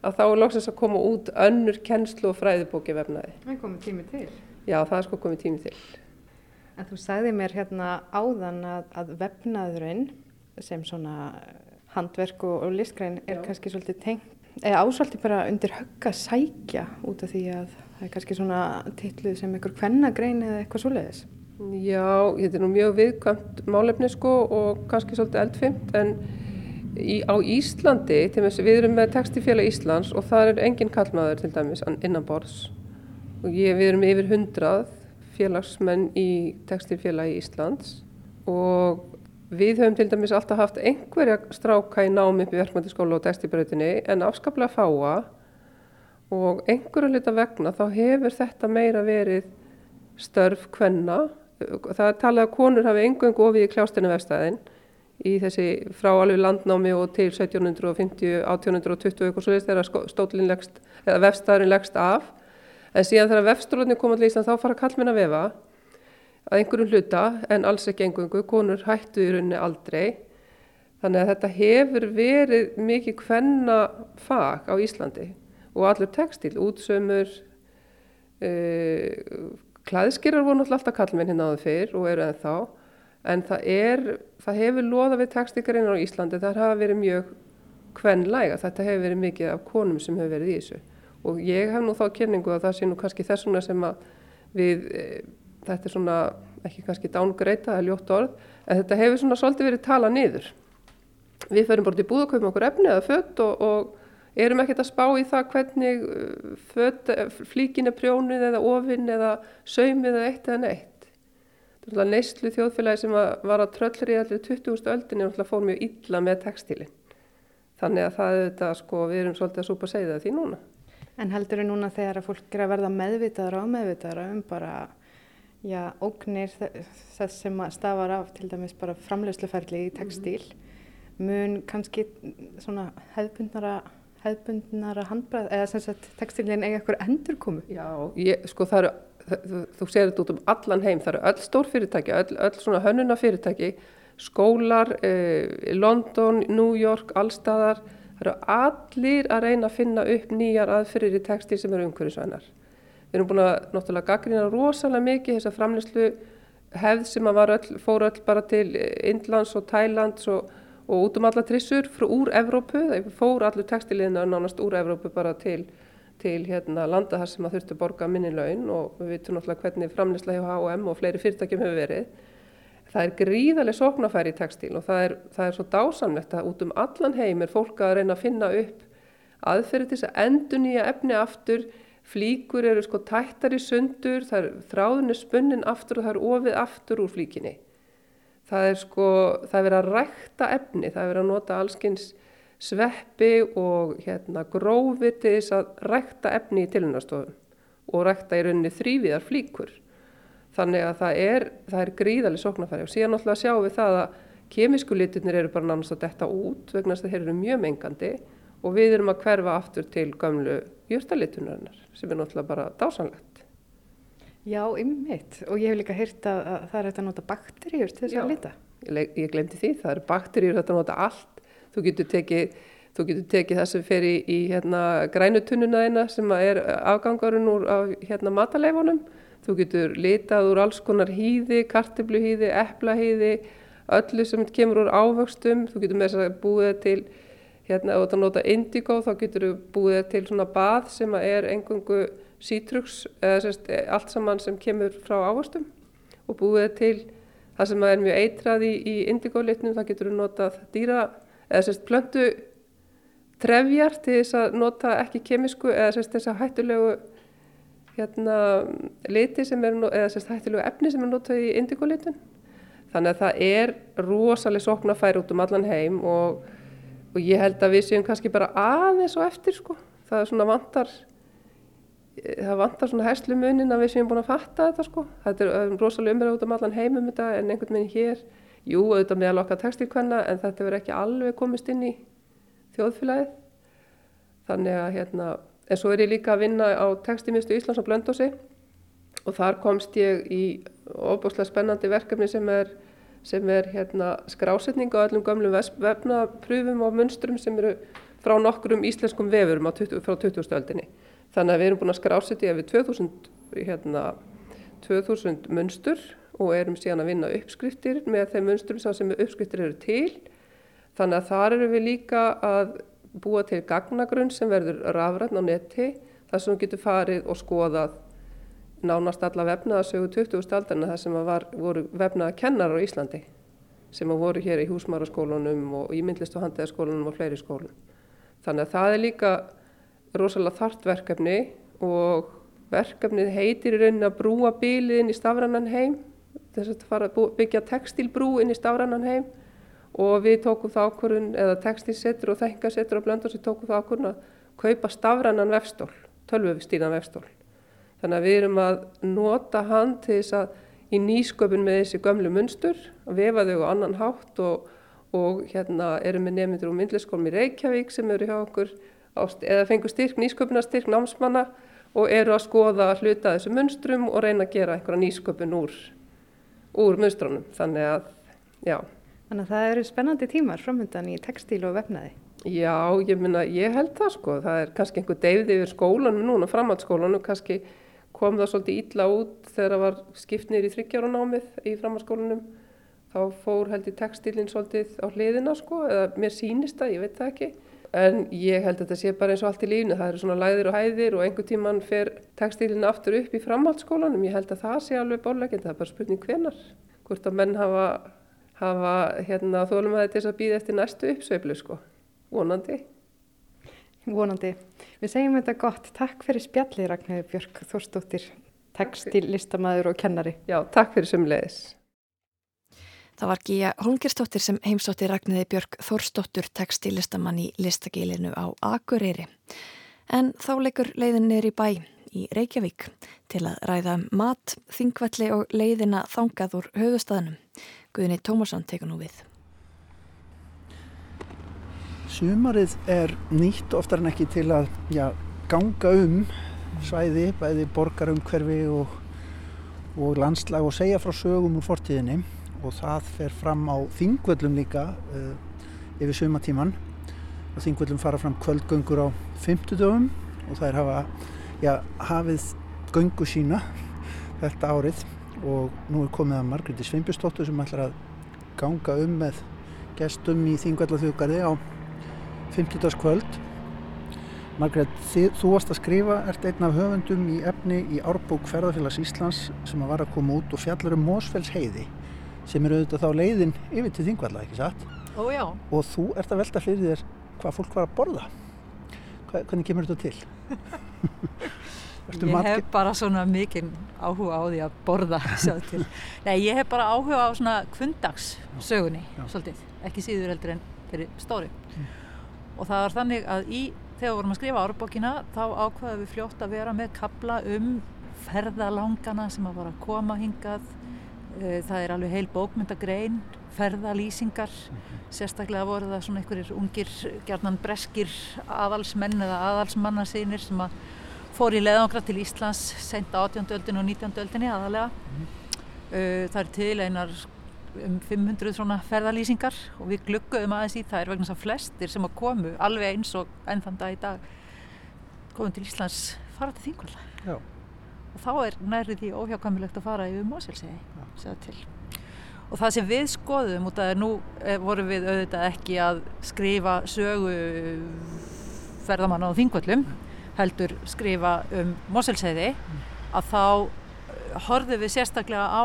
að þá er lóksins að koma út önnur kennslu og fræðibók í vefnaði. Það er komið tími til. Já, það er sko komið tími til En þú sagði mér hérna áðan að, að vefnaðurinn sem svona handverk og, og listgræn er Já. kannski svolítið tengt, eða ásvöldi bara undir högg að sækja út af því að það er kannski svona tilluð sem einhver kvennagrein eða eitthvað svoleiðis. Já, þetta er nú mjög viðkvæmt málefni sko og kannski svolítið eldfimt en í, á Íslandi, við erum með textifélag Íslands og það er engin kallmaður til dæmis innan borðs og ég, við erum yfir hundrað félagsmenn í Textilfélagi Íslands og við höfum til dæmis alltaf haft einhverja stráka í námi upp í verkmyndiskóla og textilbröðinni en afskaplega fáa og einhverju lita vegna þá hefur þetta meira verið störf kvenna. Það er talið að konur hafi engungu ofið í kljástinu vefstæðin í þessi frá alveg landnámi og til 1750, 1820 eitthvað svo þegar vefstæðurinn leggst af en síðan þegar vefstróðinni koma til Ísland þá fara kallmenn að vefa að einhverjum hluta en alls ekki engungu, konur hættu í rauninni aldrei. Þannig að þetta hefur verið mikið hvenna fag á Íslandi og allur textil, útsömmur uh, eh, klæðskirar voru náttúrulega alltaf kallmenn hérna áður fyrr og eru ennþá. En það, er, það hefur loða við textilgreinar á Íslandi, það hafa verið mjög hvennlæga, þetta hefur verið mikið af konum sem hefur verið í þessu og ég hef nú þá kynningu að það sé nú kannski þessuna sem að við, e, þetta er svona ekki kannski dángreita eða ljótt orð, en þetta hefur svona svolítið verið talað niður. Við ferum bara til búð og kaupum okkur efni eða fött og, og erum ekkert að spá í það hvernig e, fött, e, flíkin er prjónið eða ofinn eða saumið eða eitt eða neitt. Þetta er neyslu þjóðfélagi sem var að tröllri í allir 20. öldinni og fór mjög illa með textílinn. Þannig að það er þetta, sko, við erum svolítið að súpa segja það því núna. En heldur þau núna þegar að fólk er að verða meðvitaðra og meðvitaðra um bara já, ógnir þess sem stafar af til dæmis bara framlegsluferli í textíl mm. mun kannski svona hefðbundnara hefðbundnara handbræð eða sem sagt textílinn eiga eitthvað endur komu? Já, ég, sko það eru þú, þú segir þetta út um allan heim, það eru öll stór fyrirtæki, öll, öll svona hönnuna fyrirtæki skólar, eh, London, New York, allstaðar Það eru allir að reyna að finna upp nýjar aðferðir í textil sem eru umhverfisvænar. Við erum búin að náttúrulega gaggrina rosalega mikið þess að framleyslu hefð sem að öll, fór öll bara til Indlands og Thailands og, og út um alla trissur úr Evrópu. Það fór allur textiliðna nánast úr Evrópu bara til, til hérna, landa þar sem að þurftu borga minni laun og við veitum náttúrulega hvernig framleysla hjá H&M og fleiri fyrirtækjum hefur verið það er gríðarlega sóknafæri í textíl og það er, það er svo dásamlegt að út um allan heim er fólk að reyna að finna upp aðferði til þess að endur nýja efni aftur, flíkur eru sko tættar í sundur, það er þráðinu spunnin aftur og það er ofið aftur úr flíkinni. Það er sko, það er verið að rækta efni, það er verið að nota allskins sveppi og hérna grófi til þess að rækta efni í tilunastofum og rækta í rauninni þrýviðar flíkur. Þannig að það er, það er gríðalega sóknarfæri og síðan náttúrulega sjáum við það að Kemísku litirnir eru bara nánast að detta út vegna þess að þeir eru mjög mengandi og við erum að hverfa aftur til gamlu jörtalitunarnar sem er náttúrulega bara dásanlegt. Já, ymmiðt og ég hef líka heyrt að, að það er hægt að nota bakteríur til þess að lita. Ég, ég glemdi því, það eru bakteríur þetta nota allt. Þú getur tekið, þú getur tekið það sem fer í, í hérna, grænutunnuna þeina sem að er afgangurinn úr af, hérna, mataleifunum. Þú getur litað úr alls konar hýði, kartibluhýði, eplahýði, öllu sem kemur úr ávöxtum. Þú getur með þess að búið það til, hérna, ef þú nota indigo þá getur þú búið það til svona bað sem er engungu sítrux, eða sérst, allt saman sem kemur frá ávöxtum og búið það til það sem er mjög eitrað í, í indigólitnum, það getur við notað dýra, eða sérst plöntu trefjar til þess að nota ekki kemisku eða sérst þess að hættulegu hérna liti sem er, eða sérst hættulegu efni sem er notað í indigólitun. Þannig að það er rosalega sóknarfæri út um allan heim og, og ég held að við séum kannski bara aðeins og eftir sko. Það er svona vantar það vantar svona herslu munin að við séum búin að fatta þetta sko. Þetta er um, rosalega umræð út um allan heimum þetta en einhvern veginn hér, jú auðvitað meðal okkar textilkvenna en þetta verður ekki alveg komist inn í þjóðfélagið. Þannig að hérna, en svo er ég líka að vinna á textilmistu Íslands á Blöndósi og þar komst ég í ofbúslega spennandi verkefni sem er, sem er hérna, skrásetning á öllum gömlum vefnapröfum og munstrum sem eru frá nokkrum íslenskum vefurum 20, frá 20. öldinni. Þannig að við erum búin að skrásetja við 2000, hérna, 2000 munstur og erum síðan að vinna uppskriftir með þeim munsturum sem uppskriftir eru til. Þannig að þar eru við líka að búa til gagnagrunn sem verður rafrætn á netti þar sem við getum farið og skoðað nánast alla vefnaða sögu 20. aldarna þar sem var, voru vefnaða kennar á Íslandi sem voru hér í húsmaraskólanum og í myndlist og handæðaskólanum og fleiri skólum. Þannig að það er líka rosalega þart verkefni og verkefnið heitir í rauninni að brúa bílið inn í stafrannan heim þess að fara að byggja textilbrú inn í stafrannan heim og við tókum það ákvörðun eða textilsetur og þengasetur og blöndur sem tókum það ákvörðun að kaupa stafrannan vefstól, tölvufstýran vefstól. Þannig að við erum að nota hann til þess að í nýsköpun með þessi gömlu munstur, vefa þau á annan hátt og, og hérna erum við nefndir úr myndliskólum í Reykjavík sem eru hjá okkur eða fengur styrk, nýsköpunarstyrk námsmanna og eru að skoða hluta þessu munstrum og reyna að gera einhverja nýsköpun úr, úr munstrunum. Þannig að, já. Þannig að það eru spennandi tímar framöndan í textíl og vefnaði. Já, ég minna, ég held það sko. Það er kannski einhver deyfið yfir skólanum núna, framhaldsskólanum, kannski kom það svolítið ítla út þegar það var skiptnir í þryggjára námið í framhaldsskólanum. Þá fór held í textílinn svolítið á hliðina sko, eða mér sýnist það, ég veit það ekki. En ég held að þetta sé bara eins og allt í lífni, það eru svona læðir og hæðir og einhver tíman fer textílinn aftur upp í framhaldsskólanum. Ég held að það sé alveg bólulegend, það er bara spurning hvenar. Hvort að menn hafa, hafa hérna, þólum að þetta er að býða eftir næstu uppsveiflu sko, vonandi. Vonandi. Við segjum þetta gott. Takk fyrir spjalli Ragnhildur Björk Þórsdóttir, textil, listamæður og kennari. Já, takk fyrir sömulegis. Það var Gíja Holmgerstóttir sem heimsótti Ragnhiði Björk Þórsdóttur textilistamann í listagilinu á Akureyri. En þá leikur leiðin niður í bæ í Reykjavík til að ræða um mat, þingvelli og leiðina þangað úr höfustæðinum. Guðni Tómasson tekur nú við. Sumarið er nýtt oftar en ekki til að já, ganga um svæði, bæði borgarumhverfi og, og landslag og segja frá sögum úr fortíðinni. Og það fer fram á þingvöllum líka uh, yfir sumatíman og þingvöllum fara fram kvöldgöngur á fymtudöfum og það er hafa já, hafið göngu sína þetta árið og nú er komið að Margréti Sveinbjörnsdóttur sem ætlar að ganga um með gestum í þingvallaþjóðgarði á 50. kvöld. Margrét, þú varst að skrifa, ert einn af höfundum í efni í Árbók Ferðarfélags Íslands sem að var að koma út og fjallar um Mósfells heiði sem eru auðvitað þá leiðin yfir til Þingvalla, ekki satt? Ó já. Og þú ert að velta fyrir þér hvað fólk var að borða. Hvernig kemur þetta til? ég hef bara svona mikinn áhuga á því að borða. Nei, ég hef bara áhuga á svona kvöndagssögunni, svolítið, ekki síður heldur en fyrir stóri. Mm. Og það var þannig að í, þegar við vorum að skrifa árbókina, þá ákvaðum við fljótt að vera með kabla um ferðalangana sem að voru að koma hingað. Það er alveg heil bókmyndagrein ferðalýsingar sérstaklega voru það svona einhverjir ungir gerðnan breskir aðalsmenn eða aðalsmannasýnir sem að fór í leðangra til Íslands sent á 18. öldin og 19. öldinni aðalega uh, það er til einar um 500 svona ferðalýsingar og við glugguðum aðeins í þær vegna þess að flestir sem að komu alveg eins og enn þann dag í dag komum til Íslands fara til Þingvalla. Og þá er nærrið því óhjákamilegt að fara yfir Moselsegi segða til. Og það sem við skoðum út af að nú eh, vorum við auðvitað ekki að skrifa sögu ferðamanna á Þingvallum heldur skrifa um Moselseiði að þá eh, horfum við sérstaklega á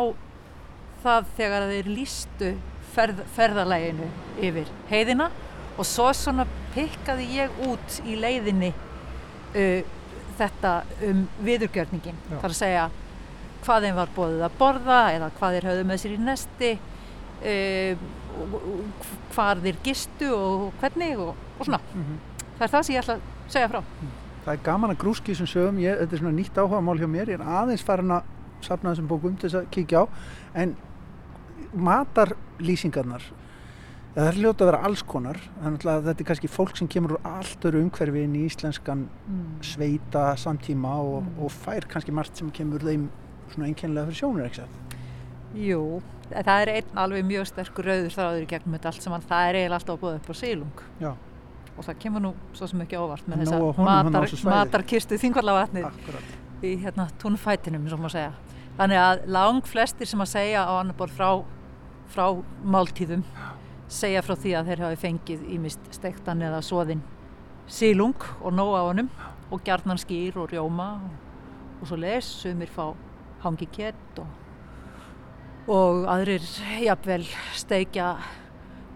það þegar þeir lístu ferð, ferðalæginu yfir heiðina og svo svona pikkaði ég út í leiðinni uh, þetta um viðurgjörningin Já. þar að segja hvað þeim var bóðið að borða eða hvað þeir höfðu með sér í nesti uh, og- og hvar þeir gistu og hvernig og, og svona Mhm. það er það sem ég ætla að segja frá Það er gaman að grúski þessum sögum, ég, þetta er svona nýtt áhuga mál hjá mér, ég er aðeins farin að safna þessum bókum til þess að kíkja á, en matarlýsingarnar, það er ljóta að vera alls konar, þannig að þetta er kannski fólk sem kemur úr allt öru umhverfi inn í íslenskan mm. sveita samtíma og, Mm. og fær kannski margt sem kemur þeim svona einkennilega fyrir sjónur, það? Jú, það er einn alveg mjög sterkur rauður þráður í gegnum þetta allt saman það er eiginlega alltaf að búða upp á sílung Já. Og það kemur nú svo sem ekki óvart með matar, þessu svæði. matarkistu þingvallavatnið Akkurat. í hérna túnfætinum, svo má segja. Þannig að lang flestir sem að segja á annar borð frá, frá máltíðum segja frá því að þeir hafi fengið ímist steiktan eða svoðin sílung og nóg á honum og gjarnan skýr og rjóma og, og svo les, sumir fá hangi kett og, og aðrir jafnvel steikja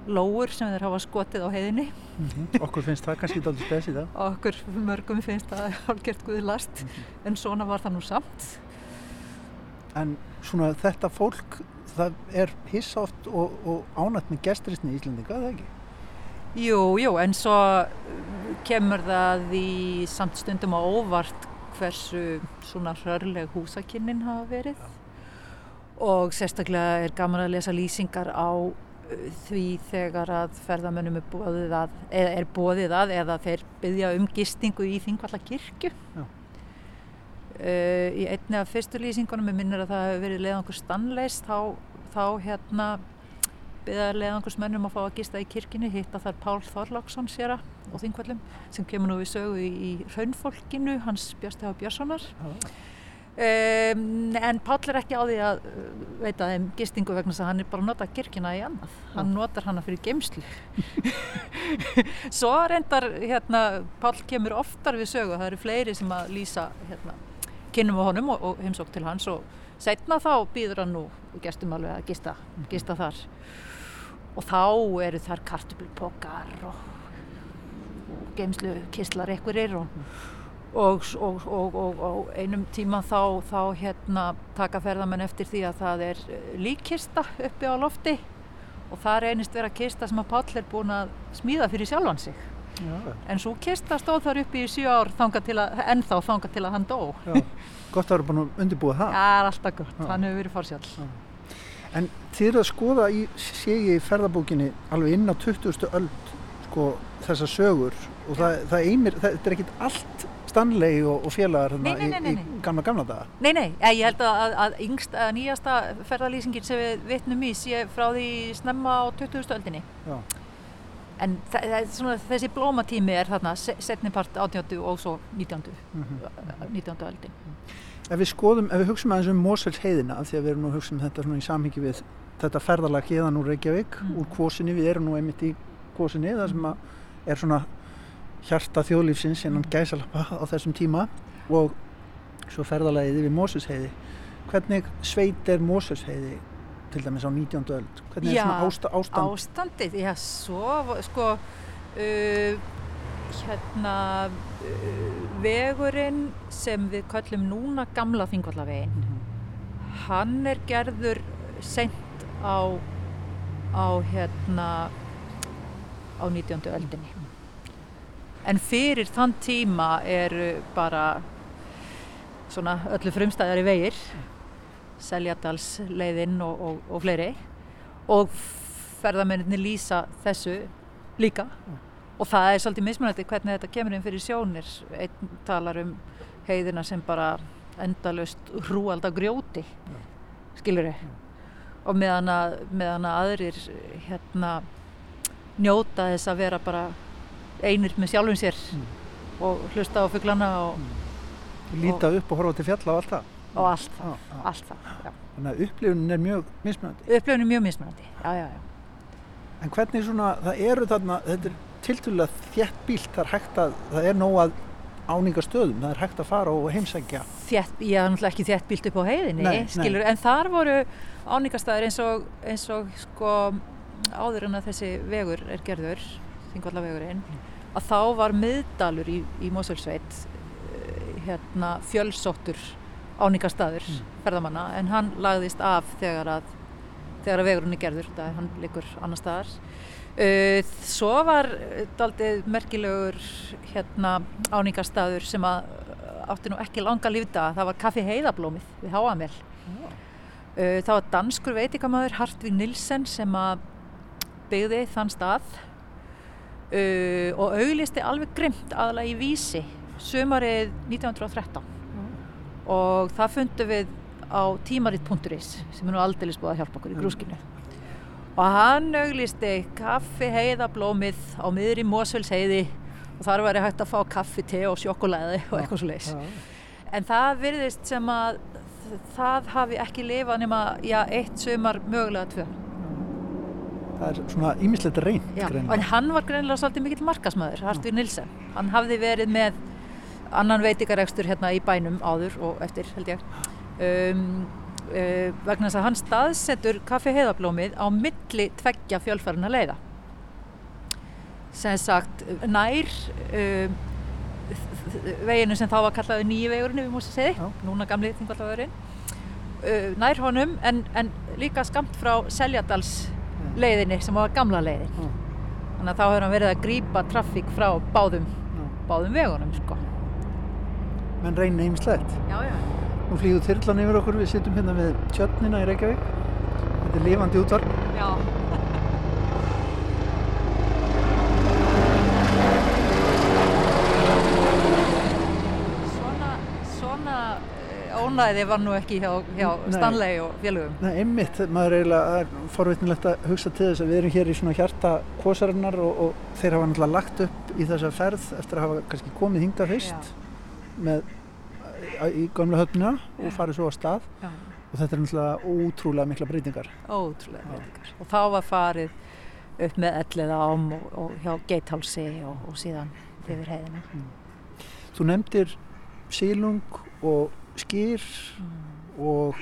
lóur sem þeir hafa skotið á heiðinni Mhm. Okkur finnst það kannski dálítið spes í það. okkur mörgum finnst það hálfgert guðlast en svona var það nú samt En svona þetta fólk, það er hissa oft og, og ánætt með gesturisni í Íslandinga, er það ekki? Jú, jú, en svo uh, kemur það í samt stundum á óvart hversu svona hrörleg húsakynnin hafa verið og sérstaklega er gaman að lesa lýsingar á því þegar að ferðamönnum er bóðið að, er bóðið að eða þeir byggja um gistingu í Þingvalla kirkju. Uh, í einni af fyrstu lýsingunum, ég minnir að það hefur verið leiðangur stannleist, þá, þá hérna byggða leiðangursmönnum að fá að gista í kirkjunni, hitta þar Pál Þorláksson séra og Þingvallum sem kemur nú við sögu í, í raunfólkinu, hans Björsti H. Björnssonar. Um, en Páll er ekki á því að uh, veita þeim gistingu vegna þess að hann er bara að nota kirkjuna í annað. Hann notar hana fyrir geimslu. Svo reyndar, hérna, Páll kemur oftar við sögu, það eru fleiri sem að lýsa, hérna, kynnum á honum og, og heimsók til hans og setna þá býður hann nú gestum alveg að gista, gista þar. Og þá eru þar kartöflupokar og, og geimslu kistlar ekkurir og, og, og, og, og, og einum tíma þá, þá hérna taka ferðamenn eftir því að það er eh, líkkista uppi á lofti og það reynist vera kista sem að Páll er búin að smíða fyrir sjálfan sig Já, en svo kista stóð þar uppi í sjö ár þanga til að, ennþá þanga til að hann dó já. Gott að vera búin að undirbúa það. Það er alltaf gott, Já. hann hefur verið fórsjálf. En þið eru að skoða í, ég í ferðabókinni alveg inn á 20. öld sko, þessar sögur og það, það eimir, það, þetta er ekkit allt Stanley og, og félagar Nei, hérna, nei, nei, í, í gamla gamla daga. Nei, nei, ég held að, að, yngst, að nýjasta ferðalýsingin sem við vitnum í sé frá því snemma á 20. öldinni. Já. En þa það svona, þessi blómatími er þarna se setni part 18. og svo 19. Mhm. 19. öldin. Ef við skoðum, ef við hugsaum aðeins um Mosels heiðina, af því að við erum nú að hugsa um þetta svona í samhengi við þetta ferðalag hérðan úr Reykjavík, Mm. úr kvosinni, við erum nú einmitt í kvosinni, það sem að er svona hjarta þjóðlífsins innan Mm. gæsalappa á þessum tíma og svo ferðalagið yfir Mosels heiði. Hvernig sveit er Mosels heiði til dæmis á 19. öld? Hvernig Já, er svona ásta, ástand? Ástandið, já, svo, sko, uh, hérna, uh, vegurinn sem við köllum núna gamla þingvallavegin, Mhm. hann er gerður seint á, á hérna, á 19. öldinni. En fyrir þann tíma eru bara svona öllu frumstæðari vegir, Seljadals leiðinn og, og, og fleiri. Og ferðamenninni lýsa þessu líka. Og það er svolítið mismunandi hvernig þetta kemur inn fyrir sjónir. Einn talar um heiðina sem bara endalust hrúalda grjóti skilur þau og meðan að, meðan að aðrir hérna njóta þess að vera bara einir með sjálfum sér og hlusta á fugglana og, Líta upp og horfa til fjalla og allt það. og allt það, Já, já. allt það já. Þannig að upplifunin er mjög mismunandi. upplifun er mjög mismunandi já, já, já. En hvernig svona, það eru þarna, þetta er tiltölulega þétt bílt, það er hægt að, það er nóg að áningastöðum, það er hægt að fara og heimsækja. Ég er náttúrulega ekki þétt bílt upp á heiðinni Nei, nei. skilur, en þar voru áningastæðir eins og, eins og sko, áður en að þessi vegur er gerður, þingvallavegurinn að þá var miðdalur í, í Mosfellsveit eh, hérna, fjölsóttur áningastæður ferðamanna en hann lagðist af þegar að þegar að vegurinn er gerður, það hann liggur annar staðar. Uh, svo var uh, daldið merkilegur hérna áningarstaður sem að átti nú ekki langa lífdaga, það var kaffi heiðablómið við Háamel. Uh, það var danskur veitingamæður Hartvig Nilsen sem að byggði þann stað uh, og auglisti alveg grimt aðalega í vísi sömarið 1913 og það fundum við á tímarit.is sem er nú aldeilis búið að hjálpa okkur í grúskinu. Og hann auglisti kaffi heiðablómið á miður í Mosfells heiði og þar væri hægt að fá kaffi, te og sjokolæði og eitthvað svo leiðis en það virðist sem að það hafi ekki lifað nema já, eitt sumar mögulega tvö Það er svona ímislegt reynd, Já, greinilega. en hann var greinilega svolítið mikill markasmaður, Hartvig Nilsen. Hann hafði verið með annan veitingarekstur hérna í bænum áður og eftir held ég. Um, uh, vegna þess að hann staðsetur kaffi heiðablómið á milli tveggja fjölfærina leiða. Sem sagt nær um, veginu sem þá var kallaði nýju vegurinn við músið segði, Já. núna gamli þingvallavegurinn. Uh, nær honum en, en líka skamt frá Seljadals leiðinni sem var gamla leiðin. Já. Þannig að þá hefur hann verið að grípa traffík frá báðum, Já. báðum vegunum sko. Menn. Já, já. Nú flýgur þyrlan yfir okkur, við sittum hérna við tjötnina í Reykjavík. Þetta er lifandi útvarp. Já. Svona, svona ónæði var nú ekki hjá, hjá. Stanley og félögum. Nei, einmitt, maður er eiginlega, forvitnilegt að hugsa til þess að við erum hér í svona hjarta kosarinnar og, og þeir hafa náttúrulega lagt upp í þessa ferð eftir að hafa kannski komið hingað fyrst með, í gamla höfnina og farið svo á stað Já. og þetta er náttúrulega ótrúlega mikla breytingar. Ótrúlega breytingar. Og þá var farið upp með elliða ám og, og hjá Geithálsi og, og síðan yfir heiðina. Þú nefndir sílung og skýr og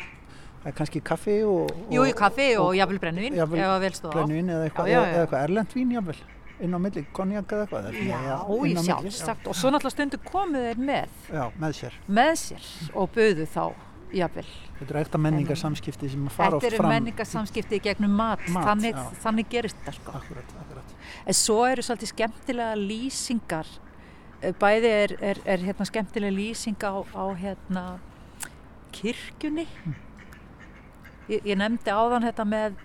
það er kannski kaffi og, og Jú, í kaffi og, og jafnvel brennuvín, jafnvel ef að vel stóð á. brennivín eða eitthvað, eða, eða eitthvað erlendvín jafnvel inn á milli, konjak eða eitthvað eða- Já, milli, sjálfsagt. Og svo náttúrulega stundu komu þeir með, Já, með sér. með sér og buðu þá, jafnvel. Þetta eru ekta menningarsamskipti sem fara Þetta oft eru fram. menningarsamskipti í gegnum mat, Mat, þannig, þannig gerist þetta sko. Akkurat, akkurat. En svo eru svolítið skemmtilega lýsingar, bæði er, er, er hérna skemmtilega lýsing á, á hérna kirkjunni. Ég, ég nefndi áðan þetta með,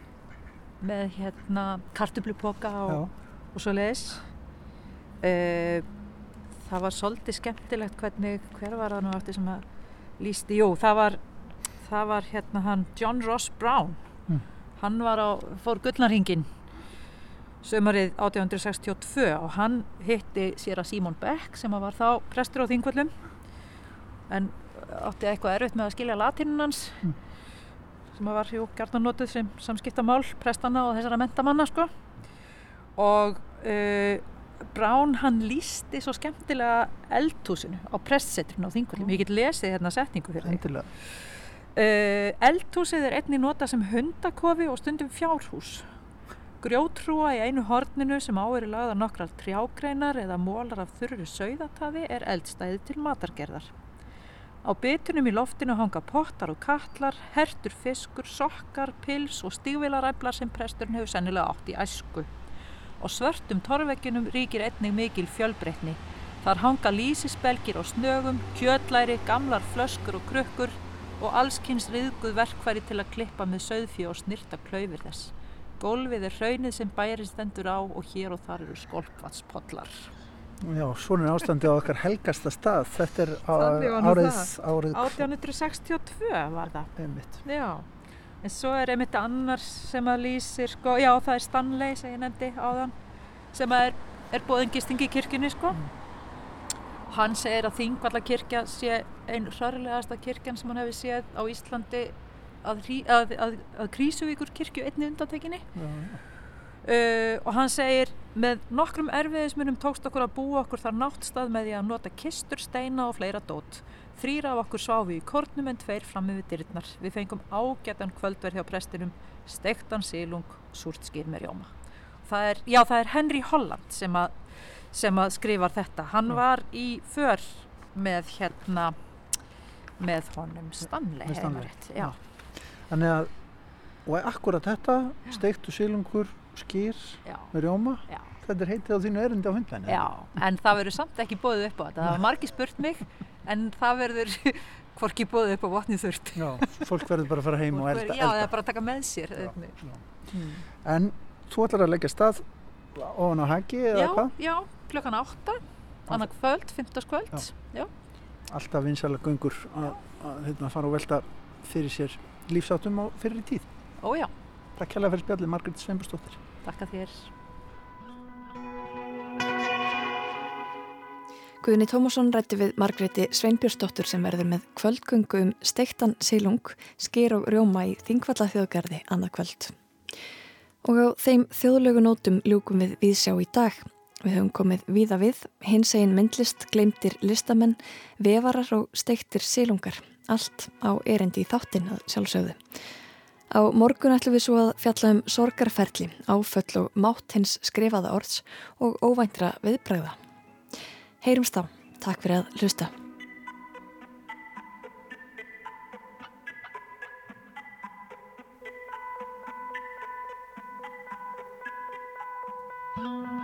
með hérna kartublupoka og, og svo leiðis. það var svolítið skemmtilegt hvernig, hver var það nú aftur sem að lýsti, jú, það var, það var hérna hann John Ross Brown. Mm. Hann var á, fór gullnarhingin sömarið 1862 og hann hitti sér að Simon Beck sem var þá prestur á þingvöllum en átti eitthvað erfitt með að skilja latínun hans Mm. sem var jú gert notuð sem samskiptamál prestana og þessara mentamanna sko og uh, Brown hann lísti svo skemmtilega eldhúsinu á prestsetrinu á þingvöllum ég get lesið hérna setningu fyrir endilega. Uh, eldhúsið er einni nota sem hundakofi og stundum fjárhús. Grjótrúa í einu horninu sem á eru lagða nokkrar trjágreinar eða mólar af þurru sauðataði er eldstæði til matargerðar. Á bytunum í loftinu hanga pottar og katlar, hertur fiskur, sokkar, pils og stígvilaræflar sem presturinn hefur sennilega átt í æsku. Á svörtum torveggjunum ríkir einnig mikil fjölbreytni. Þar hanga lýsisbelgir á snögum, kjötlæri, gamlar flöskur og krukkur og allskynns riðguð verkfæri til að klippa með söðfjö og snirta klaufir þess. Gólfið er hraunið sem bærin stendur á og hér og þar eru skolpvatspollar. Já, svona er ástandi á okkar helgasta stað. Þetta er á, árið, árið 1862 var það. einmitt. Já. En svo er einmitt annars sem að lýsir, sko, já það er Stanley sem ég nefndi áðan, sem að er, er bóðin gisting í kirkjunni, sko. Hann segir að Þingvallakirkja sé einn hrörlegasta kirkjan sem hann hefði séð á Íslandi að, að, að, að Krísuvíkur kirkju einni undantekinni. Já, já. Uh, og hann segir með nokkrum erfiðismunum tókst okkur að búa okkur þar náttstað með því að nota kistur, steina og fleira dót. Þrýra af okkur sváfi í kornum en tveir frammi við dyrnar. Við fengum ágætan kvöldverð hjá prestinum, stektan sílung, súrt skýr með rjóma. Það er, já, það er Henry Holland sem að, sem að skrifar þetta. Hann Já. var í för með hérna með honum Stanley, Stanley, heimarétt. Já. Þannig að, og akkurat þetta, steiktu sílungur, skýr Já. með rjóma, Já. þetta er heitið á þínu erindi á hundlæni. Já, en það verður samt ekki bóðið upp á þetta. Það var margi spurt mig, en það verður hvorki bóðið upp á vatnið þurft. Já, fólk verður bara að fara heim og elda. verður- Já, það elda. er bara að taka með sér. Já. En þú ætlar að leggja stað ofan á haki eða já, hvað? já, klukkan átta, annað kvöld, fimmtaskvöld. Já. Alltaf vinsæla göngur að, að hérna, fara og velta fyrir sér lífsáttum á fyrir tíð. Ó já, Takk hérlega fyrir spjallið, Margrét Sveinbursdóttir. takka þér. Guðni Tómasson rætti við Margréti Sveinbjörnsdóttur sem verður með kvöldgöngu um steiktan sílung, sker og rjóma í Þingvalla þjóðgarði annað kvöld. Og á þeim þjóðlögunótum ljúkum við viðsjá í dag. Við höfum komið víða við, hins egin myndlist, gleymtir listamenn, vefarar og steiktir sílungar. Allt á erindi í þáttinn að sjálfsögðu. Á morgun ætlum við svo að fjalla um sorgarferli, áföll og mátt hins skrifaða orðs og óvæntra viðbræða. Heyrumst þá. Takk fyrir að hlusta. Thank